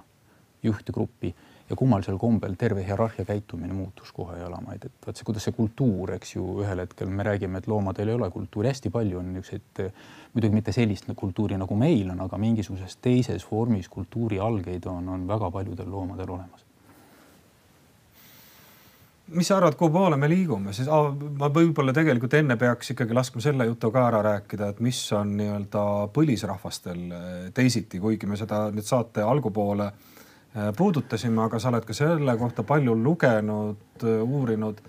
Speaker 3: juhtgruppi ja kummalisel kombel terve hierarhia käitumine muutus kohe jalamaid, et vot see, kuidas see kultuur, eks ju, ühel hetkel me räägime, et loomadel ei ole kultuuri, hästi palju on niisuguseid, muidugi mitte sellist kultuuri nagu meil on, aga mingisuguses teises vormis kultuuri algeid on, on väga paljudel loomadel olemas.
Speaker 2: Mis sa arvad, kuhu poole me liigume, siis ah, ma võib-olla tegelikult enne peaks ikkagi laskma selle jutu ka ära rääkida, et mis on nii-öelda põlisrahvastel teisiti, kuigi me seda nüüd saate algupoole Äh, puudutasime, aga sa oled ka selle kohta palju lugenud, äh, uurinud.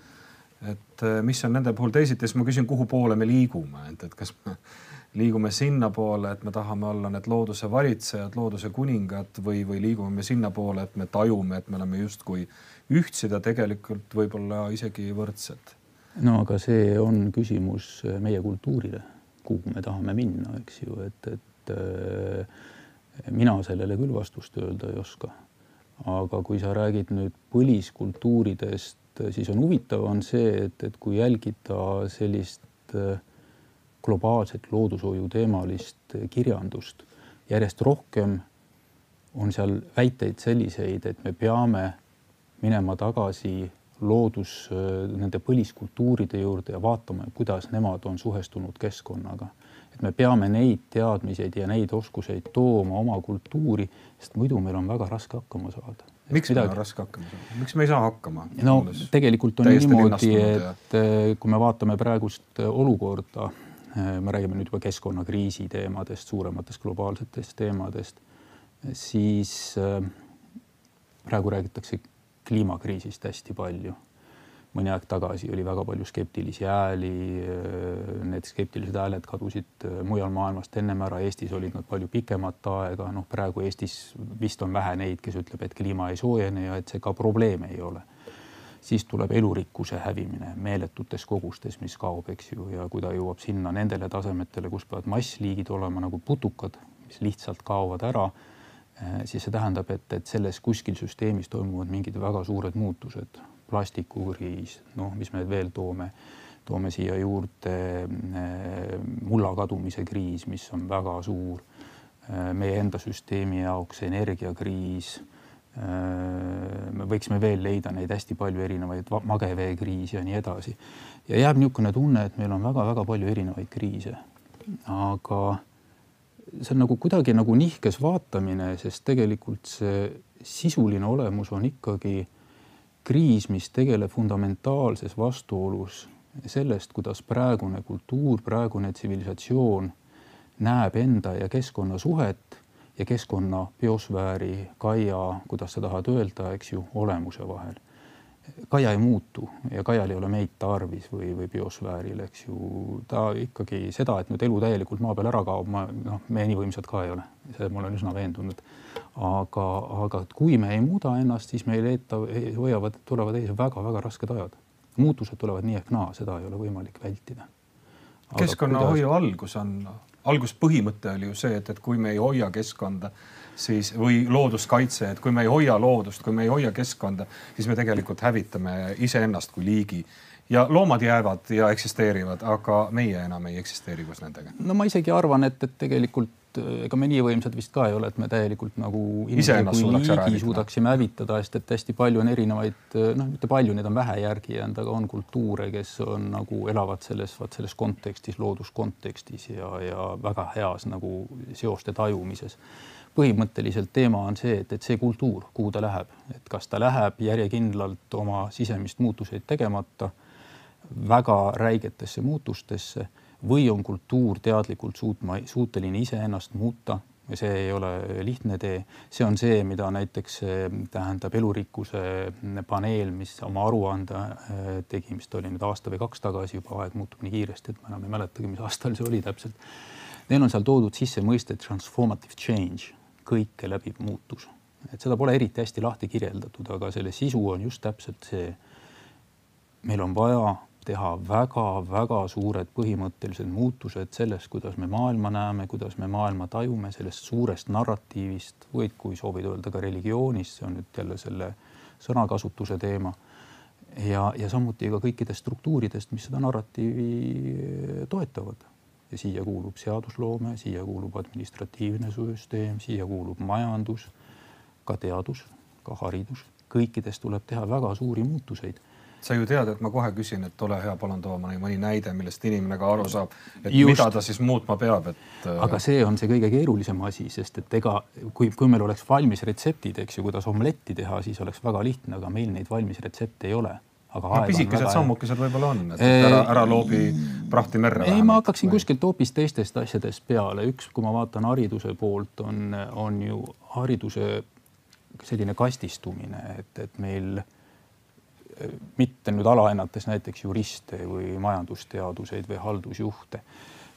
Speaker 2: et äh, mis on nende puhul teisiti, siis ma küsin, kuhu poole me liigume, et, et kas me liigume sinnapoole, et me tahame olla need looduse valitsejad, looduse kuningad või, või liigume me sinnapoole, et me tajume, et me oleme justkui ühtsed ja tegelikult võib-olla isegi võrdsed.
Speaker 3: no aga see on küsimus meie kultuurile, kuhu me tahame minna, eks ju, et, et äh, mina sellele küll vastust öelda ei oska aga kui sa räägid nüüd põliskultuuridest, siis on huvitav, on see, et, et kui jälgida sellist äh, globaalset loodushoiu teemalist kirjandust, järjest rohkem on seal väiteid selliseid, et me peame minema tagasi loodus, äh, nende põliskultuuride juurde ja vaatama, kuidas nemad on suhestunud keskkonnaga et me peame neid teadmiseid ja neid oskuseid tooma oma kultuuri, sest muidu meil on väga raske hakkama saada.
Speaker 2: miks midagi... meil on raske hakkama saada, miks me ei saa hakkama?
Speaker 3: no tegelikult on niimoodi, et. Eh, kui me vaatame praegust eh, olukorda, eh, me räägime nüüd juba keskkonnakriisi teemadest, suurematest globaalsetest teemadest, siis praegu räägitakse kliimakriisist hästi palju mõni aeg tagasi oli väga palju skeptilisi hääli. Need skeptilised hääled kadusid mujal maailmast ennem ära, Eestis olid nad palju pikemat aega, noh, praegu Eestis vist on vähe neid, kes ütleb, et kliima ei soojene ja et see ka probleem ei ole. siis tuleb elurikkuse hävimine meeletutes kogustes, mis kaob, eks ju, ja kui ta jõuab sinna nendele tasemetele, kus peavad massliigid olema nagu putukad, mis lihtsalt kaovad ära siis see tähendab, et, et selles kuskil süsteemis toimuvad mingid väga suured muutused, plastikukriis, noh, mis me veel toome, toome siia juurde mulla kadumise kriis, mis on väga suur, meie enda süsteemi jaoks energiakriis me võiksime veel leida neid hästi palju erinevaid mageveekriise ja nii edasi. ja jääb niisugune tunne, et meil on väga-väga palju erinevaid kriise. aga see on nagu kuidagi nagu nihkes vaatamine, sest tegelikult see sisuline olemus on ikkagi kriis, mis tegeleb fundamentaalses vastuolus sellest, kuidas praegune kultuur, praegune tsivilisatsioon näeb enda ja keskkonna suhet ja keskkonna, biosfääri, kaia, kuidas sa tahad öelda, eks ju, olemuse vahel. Kaia ei muutu ja kaial ei ole meid tarvis või, või biosfääril, eks ju, ta ikkagi seda, et nüüd elu täielikult maa peal ära kaob, ma noh, me nii võimsad ka ei ole, see ma olen üsna veendunud. aga, aga kui me ei muuda ennast, siis meil eeta, hoiavad, tulevad ees väga-väga rasked ajad. muutused tulevad nii ehk naa, seda ei ole võimalik vältida.
Speaker 2: keskkonnahoiu kuidas... algus on alguspõhimõte oli ju see, et, et kui me ei hoia keskkonda, siis või looduskaitse, et kui me ei hoia loodust, kui me ei hoia keskkonda, siis me tegelikult hävitame iseennast kui liigi ja loomad jäävad ja eksisteerivad, aga meie enam ei eksisteeri koos nendega.
Speaker 3: no ma isegi arvan, et, et tegelikult ega me nii võimsad vist ka ei ole, et me täielikult nagu liigi suudaksime hävitada, sest et hästi palju on erinevaid, noh, mitte palju, neid on vähe järgi jäänud, aga on kultuure, kes on nagu elavad selles, vot selles kontekstis, looduskontekstis ja, ja väga heas nagu seoste tajumises. Põhimõtteliselt teema on see, et, et see kultuur, kuhu ta läheb, et kas ta läheb järjekindlalt oma sisemist muutuseid tegemata väga räigetesse muutustesse või on kultuur teadlikult suutma, suuteline iseennast muuta ja see ei ole lihtne tee. see on see, mida näiteks eh, tähendab elurikkuse paneel, mis oma aruande eh, tegi, mis ta oli nüüd aasta või kaks tagasi, juba aeg muutub nii kiiresti, et ma enam ei mäletagi, mis aastal see oli täpselt. Neil on seal toodud sisse mõiste transformative change, kõike läbib muutus, et seda pole eriti hästi lahti kirjeldatud, aga selle sisu on just täpselt see. meil on vaja teha väga-väga suured põhimõttelised muutused selles, kuidas me maailma näeme, kuidas me maailma tajume, sellest suurest narratiivist või kui soovid öelda ka religioonist, see on nüüd jälle selle sõnakasutuse teema. ja, ja samuti ka kõikidest struktuuridest, mis seda narratiivi toetavad. Ja siia kuulub seadusloome, siia kuulub administratiivne süsteem, siia kuulub majandus, ka teadus, ka haridus, kõikides tuleb teha väga suuri muutuseid
Speaker 2: sa ju tead, et ma kohe küsin, et ole hea, palun too mõni näide, millest inimene ka aru saab, et Just. mida ta siis muutma peab, et.
Speaker 3: Äh, aga see on see kõige keerulisem asi, sest et ega kui, kui meil oleks valmis retseptid, eks ju, kuidas omletti teha, siis oleks väga lihtne, aga meil neid valmis retsepte ei ole aga
Speaker 2: no, pisikesed sammukesed võib-olla on, et ära, ära loobi prahti merre.
Speaker 3: ei, ma hakkaksin või... kuskilt hoopis teistest asjadest peale, üks, kui ma vaatan hariduse poolt, on, on ju hariduse selline kastistumine, et, et meil äh, mitte nüüd alahinnates näiteks juriste või majandusteaduseid või haldusjuhte.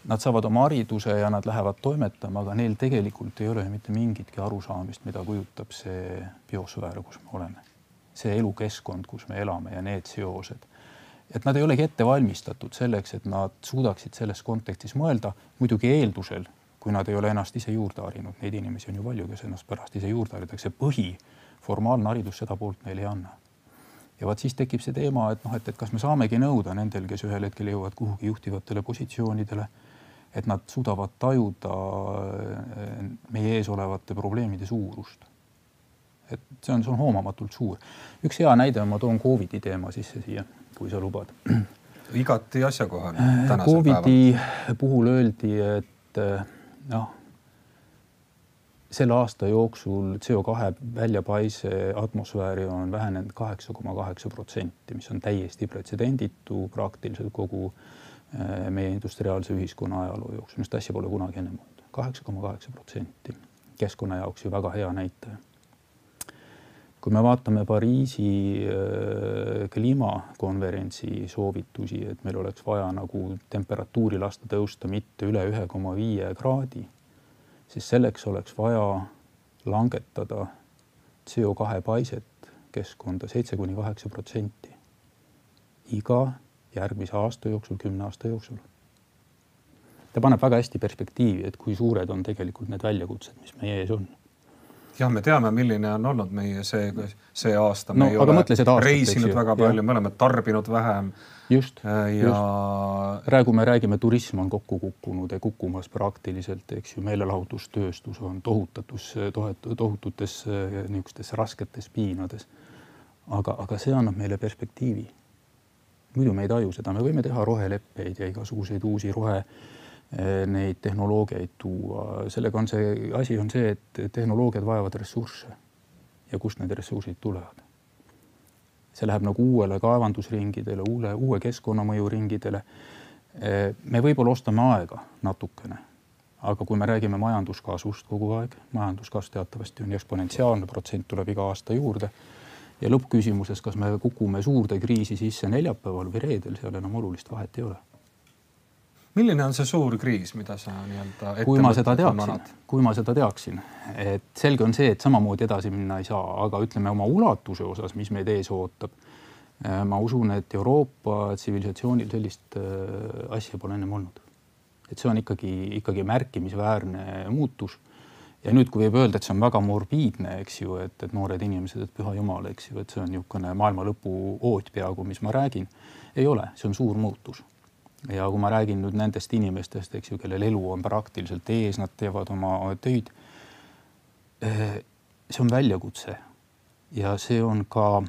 Speaker 3: Nad saavad oma hariduse ja nad lähevad toimetama, aga neil tegelikult ei ole mitte mingitki arusaamist, mida kujutab see biosfäär, kus me oleme. See elukeskkond, kus me elame ja need seosed. et nad ei olegi ette valmistatud selleks, et nad suudaksid selles kontekstis mõelda, muidugi eeldusel, kui nad ei ole ennast ise juurde harinud, neid inimesi on ju palju, kes ennast pärast ise juurde haritakse, põhi, formaalne haridus seda poolt neile ei anna ja vot siis tekib see teema, et noh, et, et kas me saamegi nõuda nendel, kes ühel hetkel jõuavad kuhugi juhtivatele positsioonidele, et nad suudavad tajuda eh, meie ees olevate probleemide suurust. Et see on, see on hoomamatult suur. üks hea näide, ma toon Covidi teema sisse siia, kui sa lubad.
Speaker 2: igati asjakohane.
Speaker 3: Covidi puhul öeldi, et eh, noh selle aasta jooksul CO2 väljapaise atmosfääri on vähenenud kaheksa koma kaheksa protsenti, mis on täiesti pretsedenditu praktiliselt kogu äh, meie industriaalse ühiskonna ajaloo jooksul, niisugust asja pole kunagi ennem olnud. kaheksa koma kaheksa protsenti, keskkonna jaoks ju väga hea näitaja. Kui me vaatame Pariisi äh, kliimakonverentsi soovitusi, et meil oleks vaja nagu temperatuuri lasta tõusta mitte üle ühe koma viie kraadi siis selleks oleks vaja langetada CO2 paiset keskkonda seitse kuni kaheksa protsenti iga järgmise aasta jooksul, kümne aasta jooksul. ta paneb väga hästi perspektiivi, et kui suured on tegelikult need väljakutsed, mis meie ees on.
Speaker 2: Jah, me teame, milline on olnud meie see, see aasta.
Speaker 3: no aga mõtle seda aastat.
Speaker 2: reisinud väga palju, me oleme tarbinud vähem.
Speaker 3: just
Speaker 2: ja
Speaker 3: just. praegu me räägime, turism on kokku kukkunud ja kukkumas praktiliselt, eks ju, meelelahutustööstus on tohutatus, tohututes niisugustes rasketes piinades. aga, aga see annab meile perspektiivi. muidu me ei taju seda, me võime teha roheleppeid ja igasuguseid uusi rohe Eh, neid tehnoloogiaid tuua, sellega on see asi on see, et tehnoloogiad vajavad ressursse ja kust need ressursid tulevad. see läheb nagu uuele kaevandusringidele, uue, uue keskkonnamõju ringidele. Eh, me võib-olla ostame aega natukene, aga kui me räägime majanduskasvust kogu aeg, majanduskasv teatavasti on eksponentsiaalne, protsent tuleb iga aasta juurde ja lõppküsimuses, kas me kukume suurde kriisi sisse neljapäeval või reedel, seal enam olulist vahet ei ole
Speaker 2: milline on see suur kriis, mida sa nii-öelda
Speaker 3: kui ma seda teaksin, kui ma seda teaksin, et selge on see, et samamoodi edasi minna ei saa, aga ütleme oma ulatuse osas, mis meid ees ootab. Eh, ma usun, et Euroopa tsivilisatsioonil sellist eh, asja pole ennem olnud. et see on ikkagi, ikkagi märkimisväärne muutus. ja nüüd, kui võib öelda, et see on väga morbiidne, eks ju, et, et noored inimesed, et püha jumal, eks ju, et see on niisugune maailma lõpu oot peaaegu, mis ma räägin, ei ole, see on suur muutus ja kui ma räägin nüüd nendest inimestest, eks ju, kellel elu on praktiliselt ees, nad teevad oma töid. Eh, see on väljakutse ja see on ka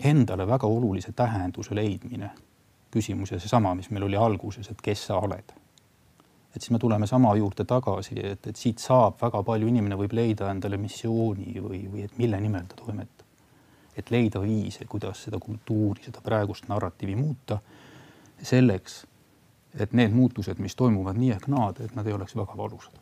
Speaker 3: endale väga olulise tähenduse leidmine. küsimus ja seesama, mis meil oli alguses, et kes sa oled. et siis me tuleme sama juurde tagasi, et, et siit saab väga palju, inimene võib leida endale missiooni või, või et mille nimel ta toimetab. et leida viise, kuidas seda kultuuri, seda praegust narratiivi muuta selleks et need muutused, mis toimuvad nii ehk naad, et nad ei oleks väga valusad.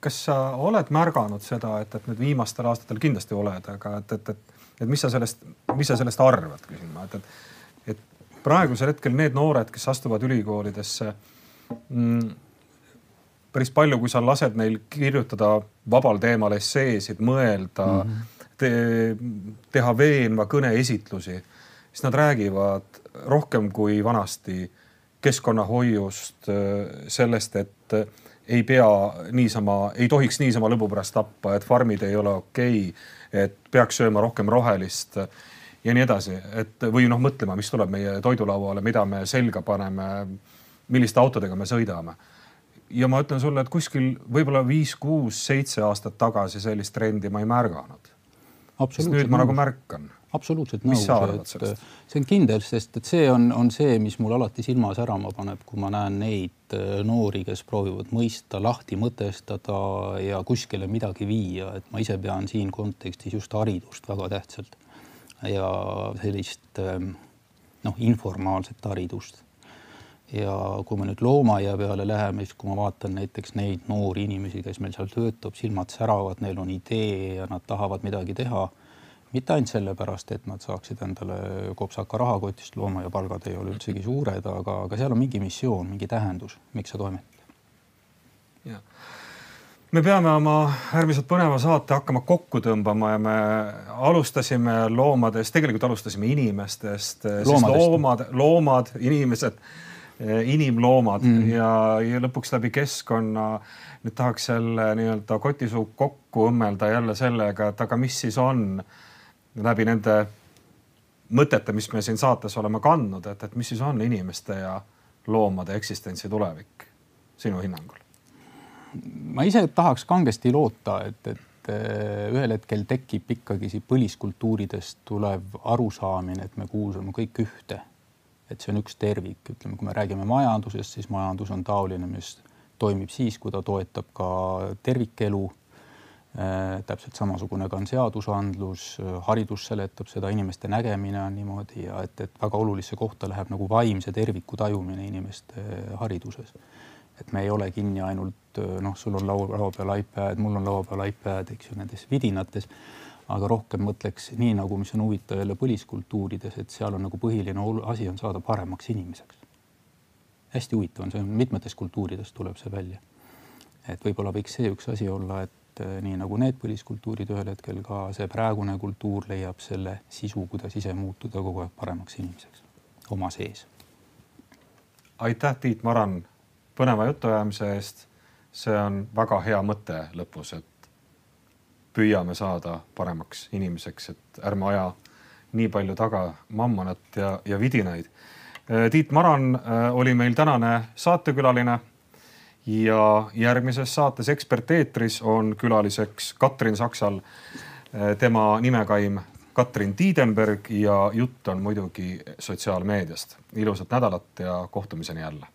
Speaker 2: kas sa oled märganud seda, et, et nüüd viimastel aastatel kindlasti oled, aga et, et, et, et mis sa sellest, mis sa sellest arvad, küsin ma, et, et, et praegusel hetkel need noored, kes astuvad ülikoolidesse mm,. päris palju, kui sa lased neil kirjutada vabal teemal esseesid, mõelda mm, -hmm. te, teha veenva kõneesitlusi, siis nad räägivad rohkem kui vanasti keskkonnahoiust, sellest, et ei pea niisama, ei tohiks niisama lõbu pärast tappa, et farmid ei ole okei okay,, et peaks sööma rohkem rohelist ja nii edasi, et või noh, mõtlema, mis tuleb meie toidulauale, mida me selga paneme, milliste autodega me sõidame. ja ma ütlen sulle, et kuskil võib-olla viis, kuus, seitse aastat tagasi sellist trendi ma ei märganud. nüüd ma nagu märkan
Speaker 3: absoluutselt nõus, et see on kindel, sest et see on, on see, mis mul alati silma särama paneb, kui ma näen neid äh, noori, kes proovivad mõista, lahti mõtestada ja kuskile midagi viia, et ma ise pean siin kontekstis just haridust väga tähtsalt ja sellist ähm, noh, informaalset haridust. ja kui me nüüd loomaaia peale läheme, siis kui ma vaatan näiteks neid noori inimesi, kes meil seal töötab, silmad säravad, neil on idee ja nad tahavad midagi teha mitte ainult sellepärast, et nad saaksid endale kopsaka rahakotist, looma ja palgad ei ole üldsegi suured, aga, aga seal on mingi missioon, mingi tähendus, miks sa toimetad.
Speaker 2: me peame oma äärmiselt põneva saate hakkama kokku tõmbama ja me alustasime loomadest, tegelikult alustasime inimestest, siis loomad, loomad, inimesed, inimloomad mm. ja, ja lõpuks läbi keskkonna nüüd tahaks jälle nii-öelda kotisuu kokku õmmelda jälle sellega, et aga mis siis on äh, läbi nende mõtete, mis me siin saates oleme kandnud, et, et mis siis on inimeste ja loomade eksistentsi tulevik sinu hinnangul?
Speaker 3: ma ise tahaks kangesti loota, et, et eh, ühel hetkel tekib ikkagi siit põliskultuuridest tulev arusaamine, et me kuulume kõik ühte. et see on üks tervik, ütleme, kui me räägime majandusest, siis majandus on taoline, mis toimib siis, kui ta toetab ka tervikelu täpselt samasugune ka on seadusandlus, äh, haridus seletab seda, inimeste nägemine on niimoodi ja et, et väga olulisse kohta läheb nagu vaimse terviku tajumine inimeste äh, hariduses. et me ei ole kinni ainult noh, sul on laua, laua peal iPad, mul on laua peal iPad, eks ju, nendes vidinates, aga rohkem mõtleks nii nagu, mis on huvitav jälle põliskultuurides, et seal on nagu põhiline asi on saada paremaks inimeseks. hästi huvitav on, see mitmetes kultuurides tuleb see välja. et võib-olla võiks see üks asi olla, et et eh, nii nagu need põliskultuurid ühel hetkel ka see praegune kultuur leiab selle sisu, kuidas ise muutuda kogu aeg paremaks inimeseks oma sees.
Speaker 2: aitäh, Tiit Maran, põneva jutuajamise eest. see on väga hea mõte lõpus, et püüame saada paremaks inimeseks, et ärme aja nii palju taga mammonat ja, ja vidinaid. Tiit Maran oli meil tänane saatekülaline ja järgmises saates Ekspert eetris on külaliseks Katrin Saksal, tema nimekaim Katrin Tiidenberg ja jutt on muidugi sotsiaalmeediast. ilusat nädalat ja kohtumiseni jälle